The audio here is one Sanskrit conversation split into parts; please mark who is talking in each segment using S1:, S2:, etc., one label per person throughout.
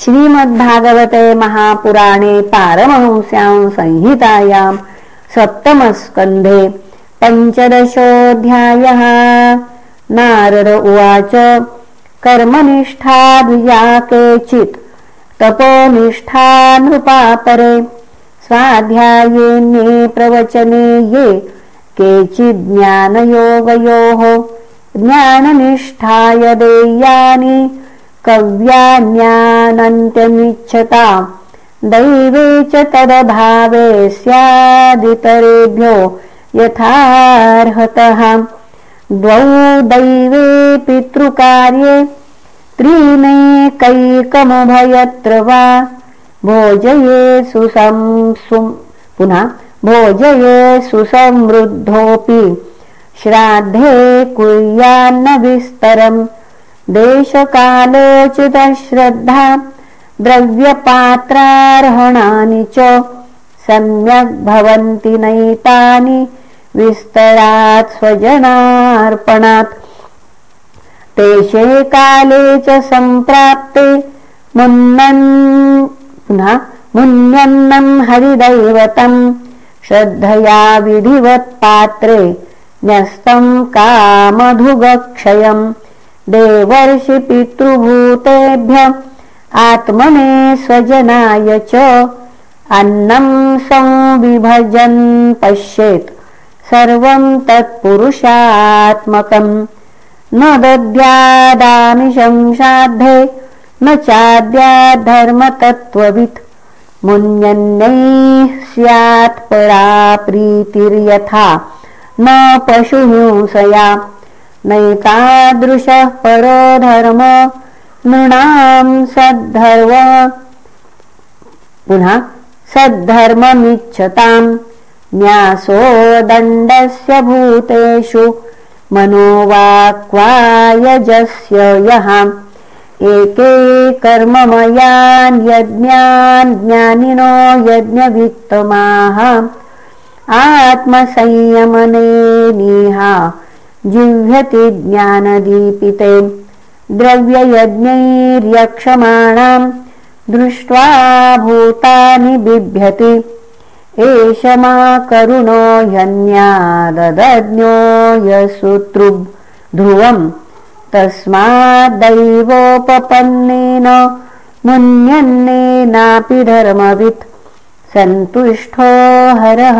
S1: श्रीमद्भागवते महापुराणे पारमहंस्यां संहितायां सप्तमस्कन्धे पञ्चदशोऽध्यायः। नारद उवाच कर्मनिष्ठा द्विजा केचित् तपोनिष्ठा नृपापरे स्वाध्यायेन्ये प्रवचने ये केचिज्ञानयोगयोः ज्ञाननिष्ठाय देयानि कव्यान्यानन्त्यमिच्छता। दैवे च तदभावे स्यादितरेभ्यो यथार्हतः। द्वौ दैवे पितृकार्ये त्रीणैकैकमुभयत्र वा। भोजये सुसंसु पुनः भोजये सुसमृद्धोऽपि श्राद्धे कुर्यान्न विस्तरम् देशकालोचितश्रद्धा द्रव्यपात्रार्हणानि च सम्यग् भवन्ति नैतानि विस्तरात् स्वजनार्पणात्। तेषे काले च सम्प्राप्ते मुन्नन् पुनः मुन्यन्नम् हरिदैवतम् श्रद्धया विधिवत्पात्रे न्यस्तम् कामधुगक्षयम् पितृभूतेभ्य आत्मने स्वजनाय च अन्नं संविभजन् पश्येत्। सर्वं तत्पुरुषात्मकम् न दद्यादामिषं श्राद्धे न चाद्याद्धर्मतत्त्ववित्। मुन्यन्नैः स्यात् परा प्रीतिर्यथा। न पशुहिंसया नैतादृशः परो धर्म नृणां सद्धर्व। पुनः सद्धर्ममिच्छताम् न्यासो दण्डस्य भूतेषु मनोवाक्वायजस्य यः। एके कर्ममयान् यज्ञान् ज्ञानिनो यज्ञवित्तमाः। आत्मसंयमने निहा जिह्यति ज्ञानदीपिते द्रव्ययज्ञैर्यक्षमाणां दृष्ट्वा भूतानि बिभ्यति। एष मा करुणो ह्यन्याददज्ञो यसुतृध्रुवम् तस्माद्दैवोपपन्नेन मुन्यन्नेनापि धर्मवित्। सन्तुष्टो हरः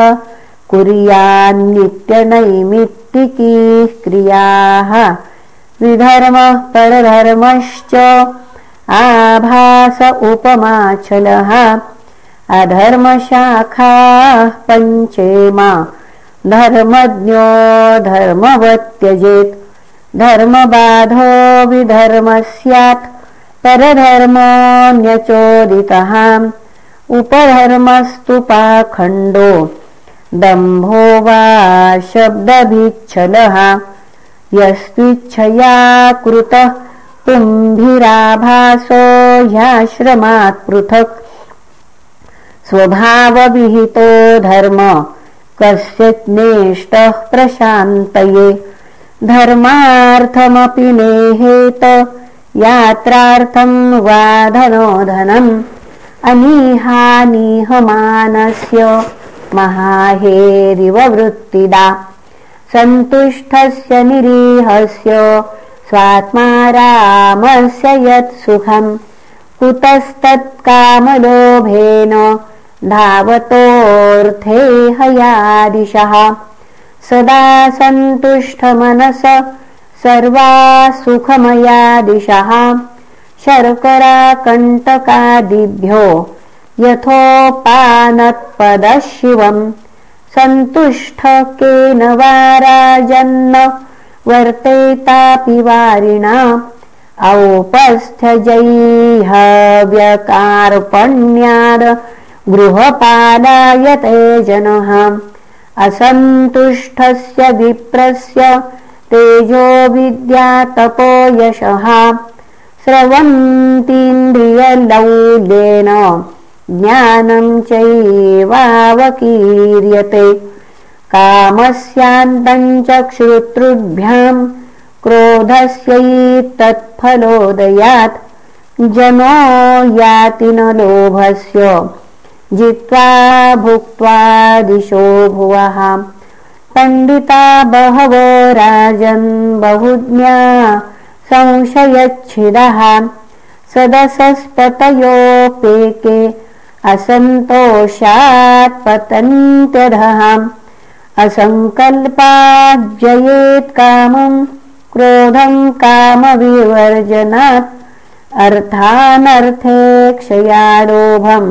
S1: कुर्यान्नित्यनैमित्तिकीः क्रियाः विधर्मः परधर्मश्च आभास उपमाचलः। अधर्मशाखाः पञ्चेमा। धर्मज्ञो धर्मवत्यजेत्। धर्मबाधो विधर्म स्यात्। परधर्मोऽन्यचोदितः उपधर्मस्तु पाखण्डो दम्भो वा शब्दभिच्छलः यस्त्विच्छया कृतः पुम्भिराभासो ह्याश्रमात् पृथक्। स्वभावविहितो धर्म कस्यज्ञेष्टः प्रशान्तये। धर्मार्थमपि नेहेत यात्रार्थं वा धनोधनम् अनीहानिहमानस्य महाहेरिव वृत्तिदा सन्तुष्टस्य निरीहस्य स्वात्मा रामस्य यत् सुखम् कुतस्तत्कामलोभेन धावतोऽर्थे हयादिशः। सदा सन्तुष्टमनस सर्वा सुखमया दिशः शर्कराकण्टकादिभ्यो यथोपानत्पदः शिवम् सन्तुष्ट केन वा राजन्न वर्तेतापि वारिणा। औपस्थ्यजैहव्यकार्पण्याद गृहपालायते जनः। असन्तुष्टस्य विप्रस्य तेजो विद्यातपो यशः। स्रवन्तीन्द्रियलौल्येन ज्ञानं चैवावकीर्यते। कामस्यान्तं चक्षुतृभ्यां क्रोधस्यैतत्फलोदयात्। जनो याति न लोभस्य। जित्वा भुक्त्वा दिशो भुवः। पण्डिता बहवो राजन् बहुज्ञा संशयच्छिदः। सदसस्पतयोपेके असन्तोषात् पतन्त्यधः असङ्कल्पाज्जयेत् कामम् क्रोधम् कामविवर्जनात्। अर्थानर्थे क्षयालोभम्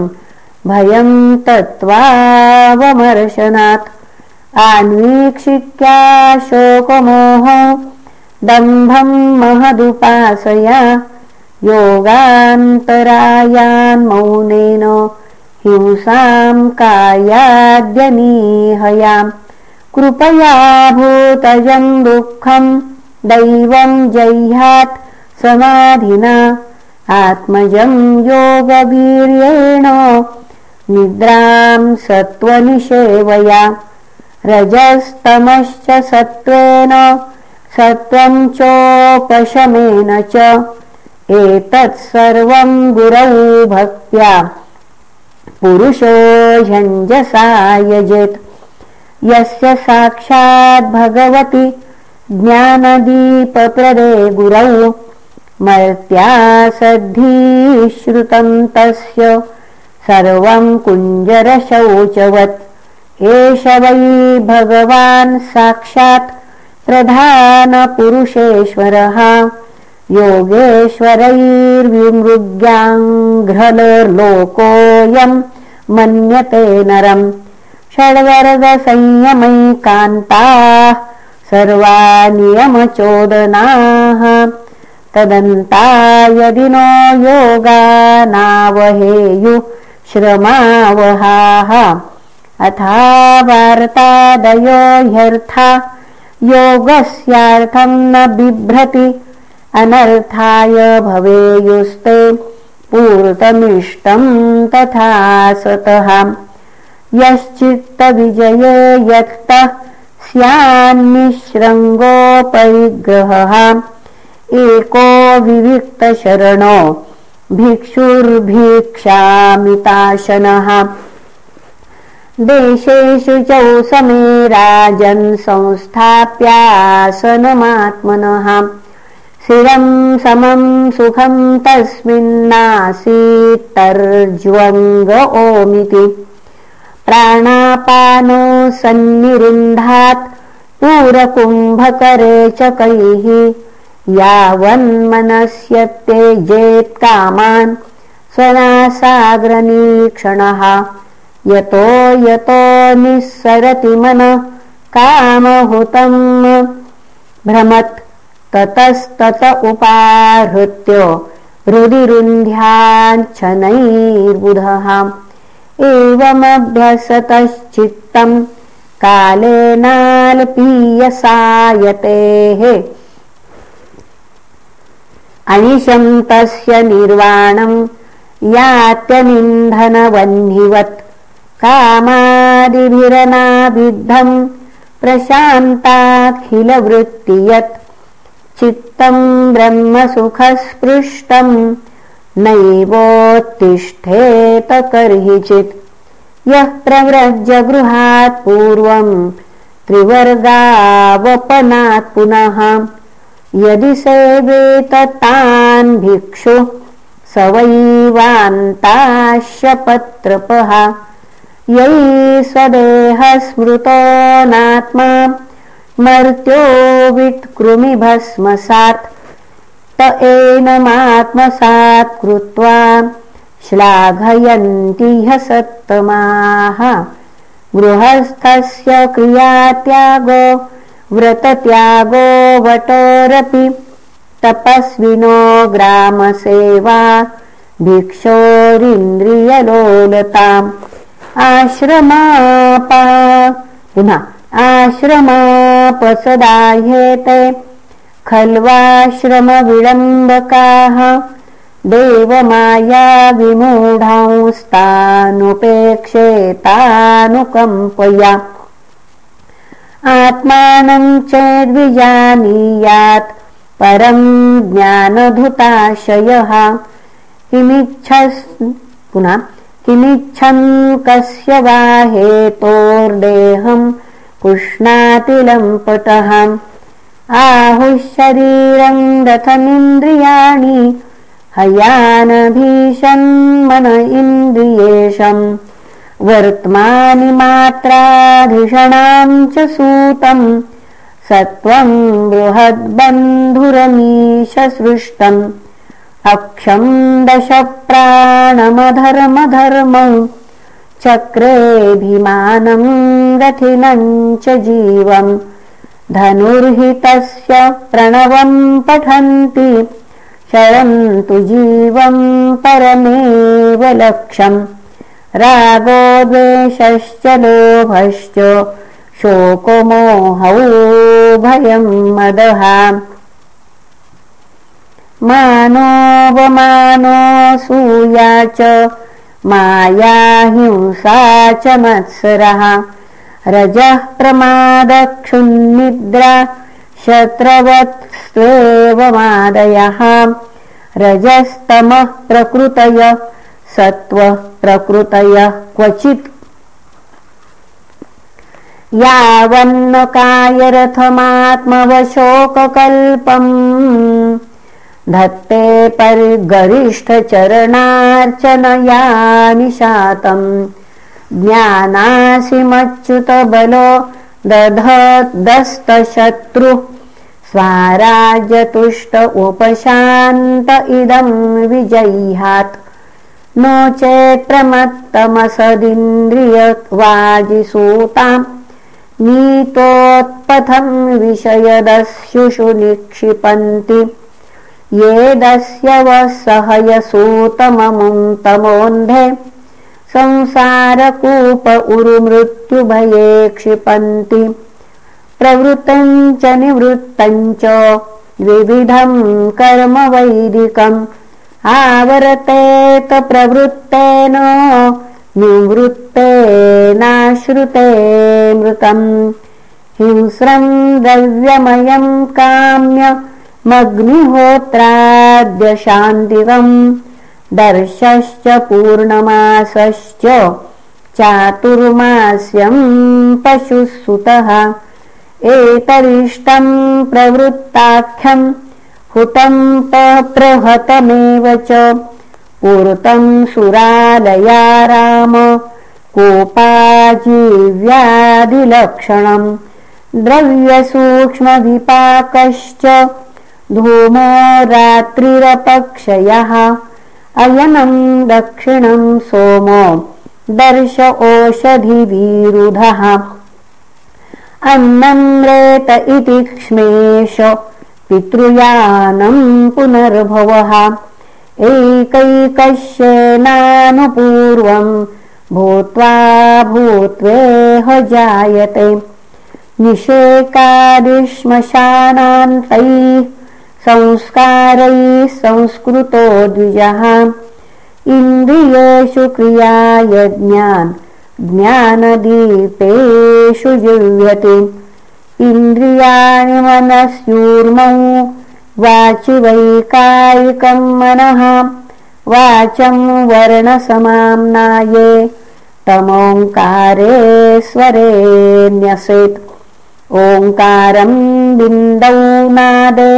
S1: भयम् तत्त्वावमर्शनात्। आन्वीक्षित्या शोकमोह दम्भम् महदुपासया योगान्तरायान्मौनेन हिंसाम् कायाद्यनीहयाम् कृपया भूतजम् दुःखम् दैवम् जह्यात् समाधिना। आत्मजम् योगवीर्येण निद्राम् सत्त्वनिषेवया। रजस्तमश्च सत्त्वेन सत्त्वम् चोपशमेन च एतत् सर्वम् गुरौ भक्त्या। पुरुषो झञ्जसा यजेत्। यस्य साक्षात् भगवति ज्ञानदीपप्रदे गुरौ मर्त्यासद्धीश्रुतम् तस्य। सर्वम् कुञ्जरशौचवत्। एष वै भगवान् साक्षात् प्रधानपुरुषेश्वरः योगेश्वरैर्विमृग्याङ्घ्रलोकोऽयम् मन्यते नरम् षड्वर्गसंयमैकान्ताः सर्वा नियमचोदनाः तदन्ता यदि नो योगानावहेयु श्रमावहाः। अथा वार्तादयो ह्यर्था योगस्यार्थम् न बिभ्रति अनर्थाय भवेयुस्ते पूर्तमिष्टम् तथा सतः यश्चित्तविजये यत्तः स्यान्निःशृङ्गोपरिग्रहः। एको विविक्तशरणो भिक्षुर्भिक्षामिताशनः। देशेषु चौ समे राजन् संस्थाप्यासनमात्मनः शिरम् समम् सुखम् तस्मिन्नासीत्तर्ज्वङ्ग ओमिति। प्राणापानो सन्निरुन्धात् पूरकुम्भकरे च कैः। यावन्मनस्यत्यजेत्कामान् स्वनासाग्रनीक्षणः। यतो यतो निःसरति मन कामहुतम्। भ्रमत् ततस्तत उपाहृत्य हृदिरुन्ध्याच्छनैर्बुधः एवमभ्यसतश्चित्तम् कालेनाल्पीयसायतेः। अनिशम् तस्य निर्वाणम् यात्यनिन्धनवह्निवत् कामादिभिरनाबिद्धम् प्रशान्ताखिलवृत्ति यत् चित्तम् ब्रह्मसुखस्पृष्टम् नैवोत्तिष्ठेत कर्हिचित् यः प्रव्रज गृहात् पूर्वम् त्रिवर्गावपनात् पुनः। यदि सेवेत तान् भिक्षु स वैवान्ताश्यपत्रपः यै स्वदेहस्मृतोऽनात्मा मर्त्यो वित्कृमिभस्मसात्। त एनमात्मसात् कृत्वा श्लाघयन्ति ह्यसत्तमाः गृहस्थस्य क्रियात्यागो व्रतत्यागो वटोरपि। तपस्विनो ग्रामसेवा भिक्षोरिन्द्रियलोलताम्। आश्रमापा। पुनः आश्रमापसदाह्येते। खल्वाश्रमविडम्बकाः देवमायाविमूढंस्तानुपेक्षेतानुकम्पया। आत्मानम् चेद्विजानीयात्। परम् ज्ञानधुताशयः। किमिच्छस् पुनः किमिच्छन् कस्य वा हेतोर्देहम् पुष्णाति लम्पटः आहुः शरीरम् रथमिन्द्रियाणि मन इन्द्रियेशम्। वर्त्मानि मात्राधिषणाम् च सूतम्। सत्त्वम् बृहद्बन्धुरमीशसृष्टम्। अक्षम् दशप्राणमधर्मधर्मौ चक्रेऽभिमानम् च जीवम् धनुर्हितस्य प्रणवम् पठन्ति शरन्तु जीवम् परमेव लक्ष्यम् रागो द्वेषश्च लोभश्च शोकोमोहौ भयम् मदः। सूया च माया हिंसा च मत्सरः रजः प्रमादक्षुन्निद्रा शत्रवत्स्वेवमादयः रजस्तमः प्रकृतय सत्त्वः प्रकृतयः क्वचित्। यावन्न कायरथमात्मवशोककल्पम् धत्ते परिगरिष्ठचरणार्चनया निशातम् ज्ञानासिमच्युतबलो दधदस्तशत्रुः स्वाराज्यतुष्ट उपशान्त इदम् विजह्यात् नो चेत्प्रमत्तमसदिन्द्रियवाजिसूताम् नीतोत्पथम् विषयदस्युषु निक्षिपन्ति ये दस्य तमोन्धे संसारकूप उरुमृत्युभये क्षिपन्ति। प्रवृत्तम् च निवृत्तम् च द्विविधम् कर्म वैदिकम्। आवरतेत प्रवृत्तेन निवृत्तेनाश्रुते मृतम्। हिंस्रम् द्रव्यमयम् काम्यमग्निहोत्राद्यशान्तिकम् दर्शश्च पूर्णमासश्च। चातुर्मास्यम् पशुः सुतः। एतरिष्टम् प्रवृत्ताख्यम्। हुतम् प्रहतमेव च। पूर्तम् सुरालया राम। कोपाजीव्याधिलक्षणम्। द्रव्यसूक्ष्मविपाकश्च धूमो रात्रिरपक्षयः अयनम् दक्षिणम् सोमो दर्श ओषधिविरुधः। अन्नम् रेत इति क्ष्मेष पितृयानम् पुनर्भवः। एकैकश्येनानुपूर्वम् भूत्वा भूत्वेह जायते निषेकादिश्मशानान्तैः संस्कारैः संस्कृतो द्विजः। इन्द्रियेषु क्रियायज्ञान् ज्ञानदीपेषु जिह्यति इन्द्रियाणि मनस्यूर्मौ वाचि वैकायिकम् मनः। वाचम् वर्णसमाम्नाये तमोङ्कारे स्वरे न्यसेत्। ओङ्कारम् बिन्दौ नादे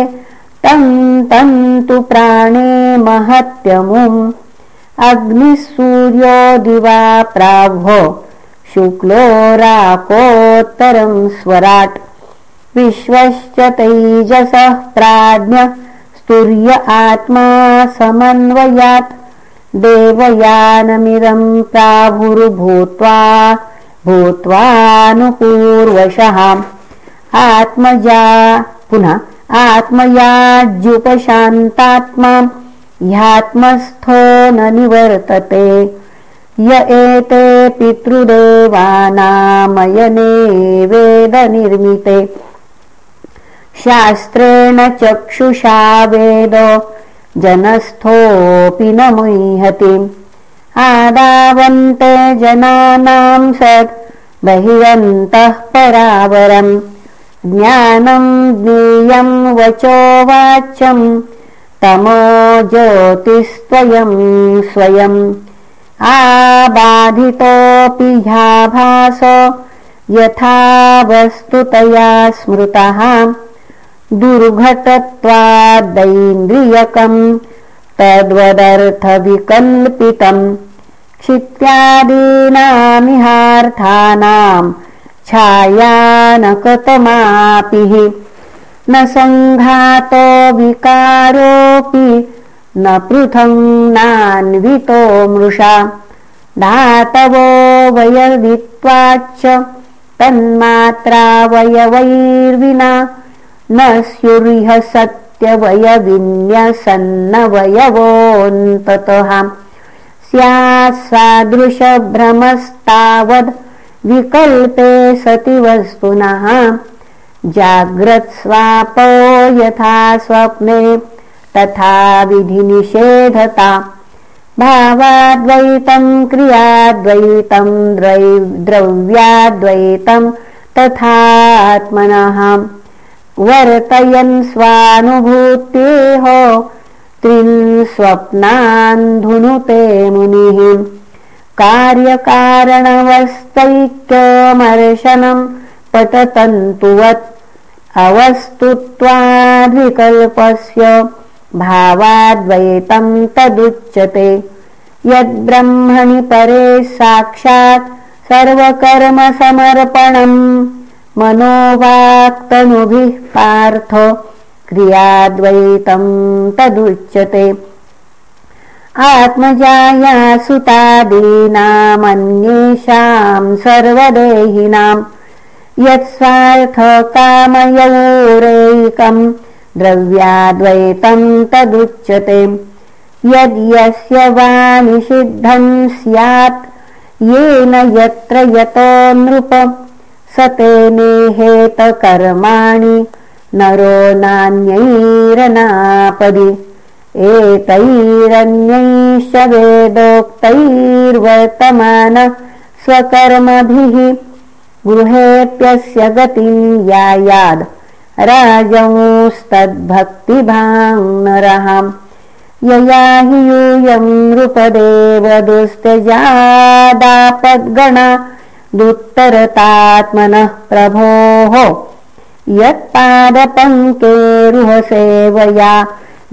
S1: तन्तु प्राणे महत्यमुम् अग्निः सूर्यो दिवा प्राभो शुक्लोराकोत्तरम् स्वराट्। विश्वश्च तैजसः प्राज्ञ स्तुर्य आत्मा समन्वयात्। देवयानमिदम् प्राभुर्भूत्वा भूत्वानुपूर्वशः। आत्मजा पुनः आत्मयाज्युपशान्तात्मा ह्यात्मस्थो न निवर्तते। य एते पितृदेवानामयने वेदनिर्मिते। शास्त्रेण चक्षुषा वेद जनस्थोऽपि न मुह्यति। आदावन्ते जनानाम् सत् बहिरन्तः परावरम् ज्ञानम् ज्ञेयम् वचो वाच्यम् तमो ज्योतिस्त्वयं स्वयम् आबाधितोऽपि ह्याभास यथा वस्तुतया स्मृतः। दुर्घटत्वादैन्द्रियकम् तद्वदर्थविकल्पितम् क्षित्यादीनामिहार्थानाम् छायानकतमापि। न सङ्घातो विकारोऽपि न नान्वितो मृषा। धातवो वयवित्वाच्च तन्मात्रावयवैर्विना न स्युरिह सत्यवयविन्यसन्नवयवोऽन्ततः। स्यात्सादृशभ्रमस्तावद् विकल्पे सति वस्तुनः। जाग्रत्स्वापो यथा स्वप्ने तथा विधिनिषेधता। भावाद्वैतम् क्रियाद्वैतम् द्रव्याद्वैतम् तथात्मनः वर्तयन् स्वानुभूतेः त्रिन् स्वप्नान्धुनुते मुनिः कार्यकारणवस्तैक्यमर्शनम् पटतन्तुवत् अवस्तुत्वाद्विकल्पस्य भावाद्वैतम् तदुच्यते। यद्ब्रह्मणि परे साक्षात् सर्वकर्मसमर्पणम् मनोवाक्तनुभिः पार्थ क्रियाद्वैतम् तदुच्यते आत्मजाया सुतादीनामन्येषाम् सर्वदेहिनाम् यत्स्वार्थकामयोरेकम् द्रव्याद्वैतम् तदुच्यते। यद्यस्य वा निषिद्धम् स्यात् येन यत्र यतो नृप स तेनेहेतकर्माणि नरो नान्यैरनापदि एतैरन्यैश्च वेदोक्तैर्वर्तमान स्वकर्मभिः गृहेऽप्यस्य गतिम् यायाद् राजंस्तद्भक्तिभाङ्नरः यया हि यूयम् नृपदेवदुस्त्यजादापद्गणा दुत्तरतात्मनः प्रभोः। यत्पादपङ्केरुहसेवया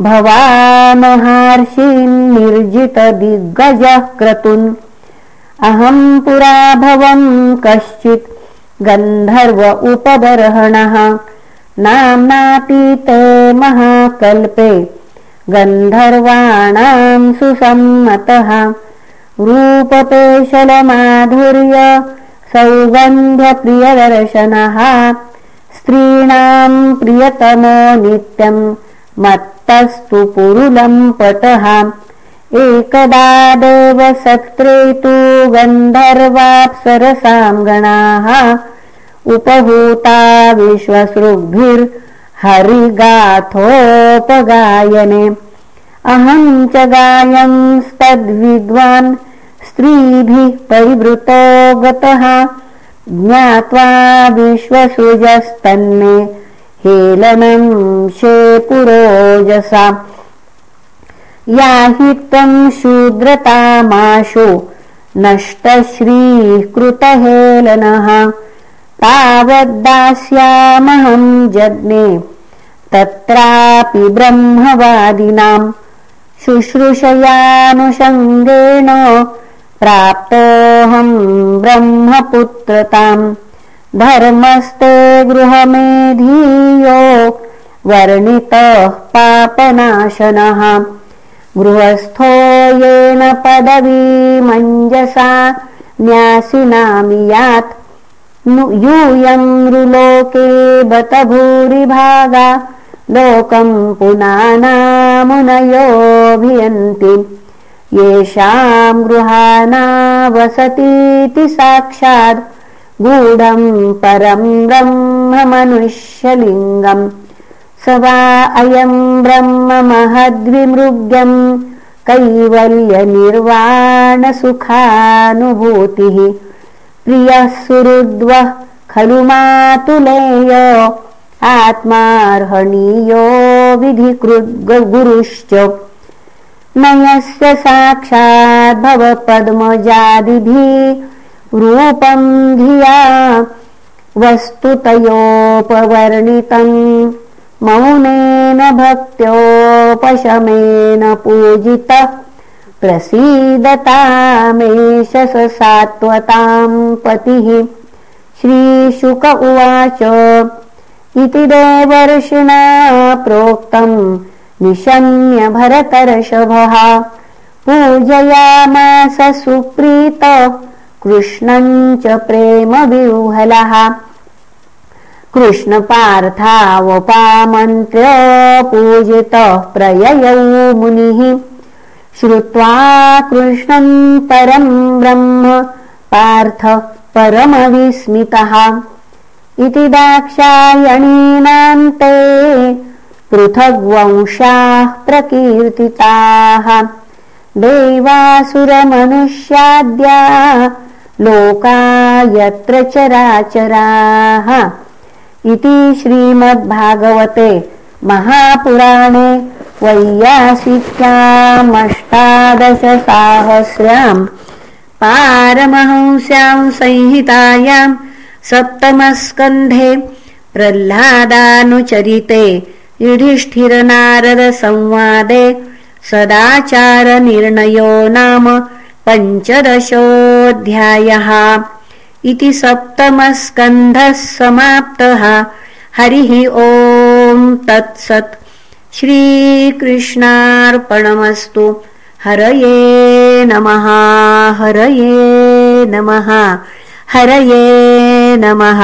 S1: भवामहार्षिन्निर्जितदिग्गजः क्रतुन्। अहम् पुरा भवम् कश्चित् गन्धर्व उपबर्हणः। नाम्नातीते महाकल्पे गन्धर्वाणाम् सुसम्मतः। रूपपेशलमाधुर्य सौगन्ध्यप्रियदर्शनः। स्त्रीणाम् प्रियतमो नित्यम् मत्तस्तु पुरुलम् पटः एकदा देव सत्रे तु गन्धर्वाप्सरसाम् गणाः। उपहूता विश्वसृग्भिर्हरिगाथोपगायने अहम् च गायंस्तद्विद्वान् स्त्रीभिः परिवृतो गतः। ज्ञात्वा विश्वसृजस्तन्मे हेलनम् शे पुरोजसा या हि त्वम् शूद्रतामाशु नष्टश्रीः कृतहेलनः तावद्दास्यामहम् जज्ञे तत्रापि ब्रह्मवादिनाम् शुश्रूषयानुषङ्गेन प्राप्तोऽहम् ब्रह्मपुत्रताम् धर्मस्ते गृहमेधीयो वर्णितः पापनाशनः। गृहस्थो येन पदवीमञ्जसा न्यासिनामियात्। यूयम् रुलोके बत भूरिभागा लोकम् पुनानामुनयोऽभियन्ति। येषाम् गृहाना वसतीति साक्षात् गूढम् परम् ब्रह्ममनुष्यलिङ्गम्। स वा अयम् ब्रह्म महद्विमृग्यम् कैवल्यनिर्वाणसुखानुभूतिः। प्रियः सुहृद्वः खलु मातुलेय। आत्मार्हणीयो विधिकृद्गुरुश्च। न यस्य साक्षाद्भवपद्मजादिभिः रूपम् धिया वस्तुतयोपवर्णितम् मौनेन भक्त्योपशमेन पूजितः स सात्वताम् पतिः। श्रीशुक उवाच इति देवर्षिणा प्रोक्तम् निशम्य भरतर्षभः। पूजयामास सुप्रीत कृष्णम् च प्रेमविह्वलः। कृष्णपार्थावपामन्त्र्य पूजितः प्रययौ मुनिः। श्रुत्वा कृष्णम् परम् ब्रह्म पार्थ परमविस्मितः। इति दाक्षायणीनान्ते पृथग्वंशाः प्रकीर्तिताः। देवासुरमनुष्याद्या लोका यत्र चराचराः इति श्रीमद्भागवते महापुराणे वैयासिक्यामष्टादशसाहस्र्याम् पारमहंस्याम् संहितायाम् सप्तमस्कन्धे प्रह्लादानुचरिते युधिष्ठिरनारदसंवादे सदाचारनिर्णयो नाम पञ्चदशोऽध्यायः इति सप्तमस्कन्धः समाप्तः। हरिः ॐ तत्सत्। श्रीकृष्णार्पणमस्तु। हरये नमः। हरये नमः। हरये नमः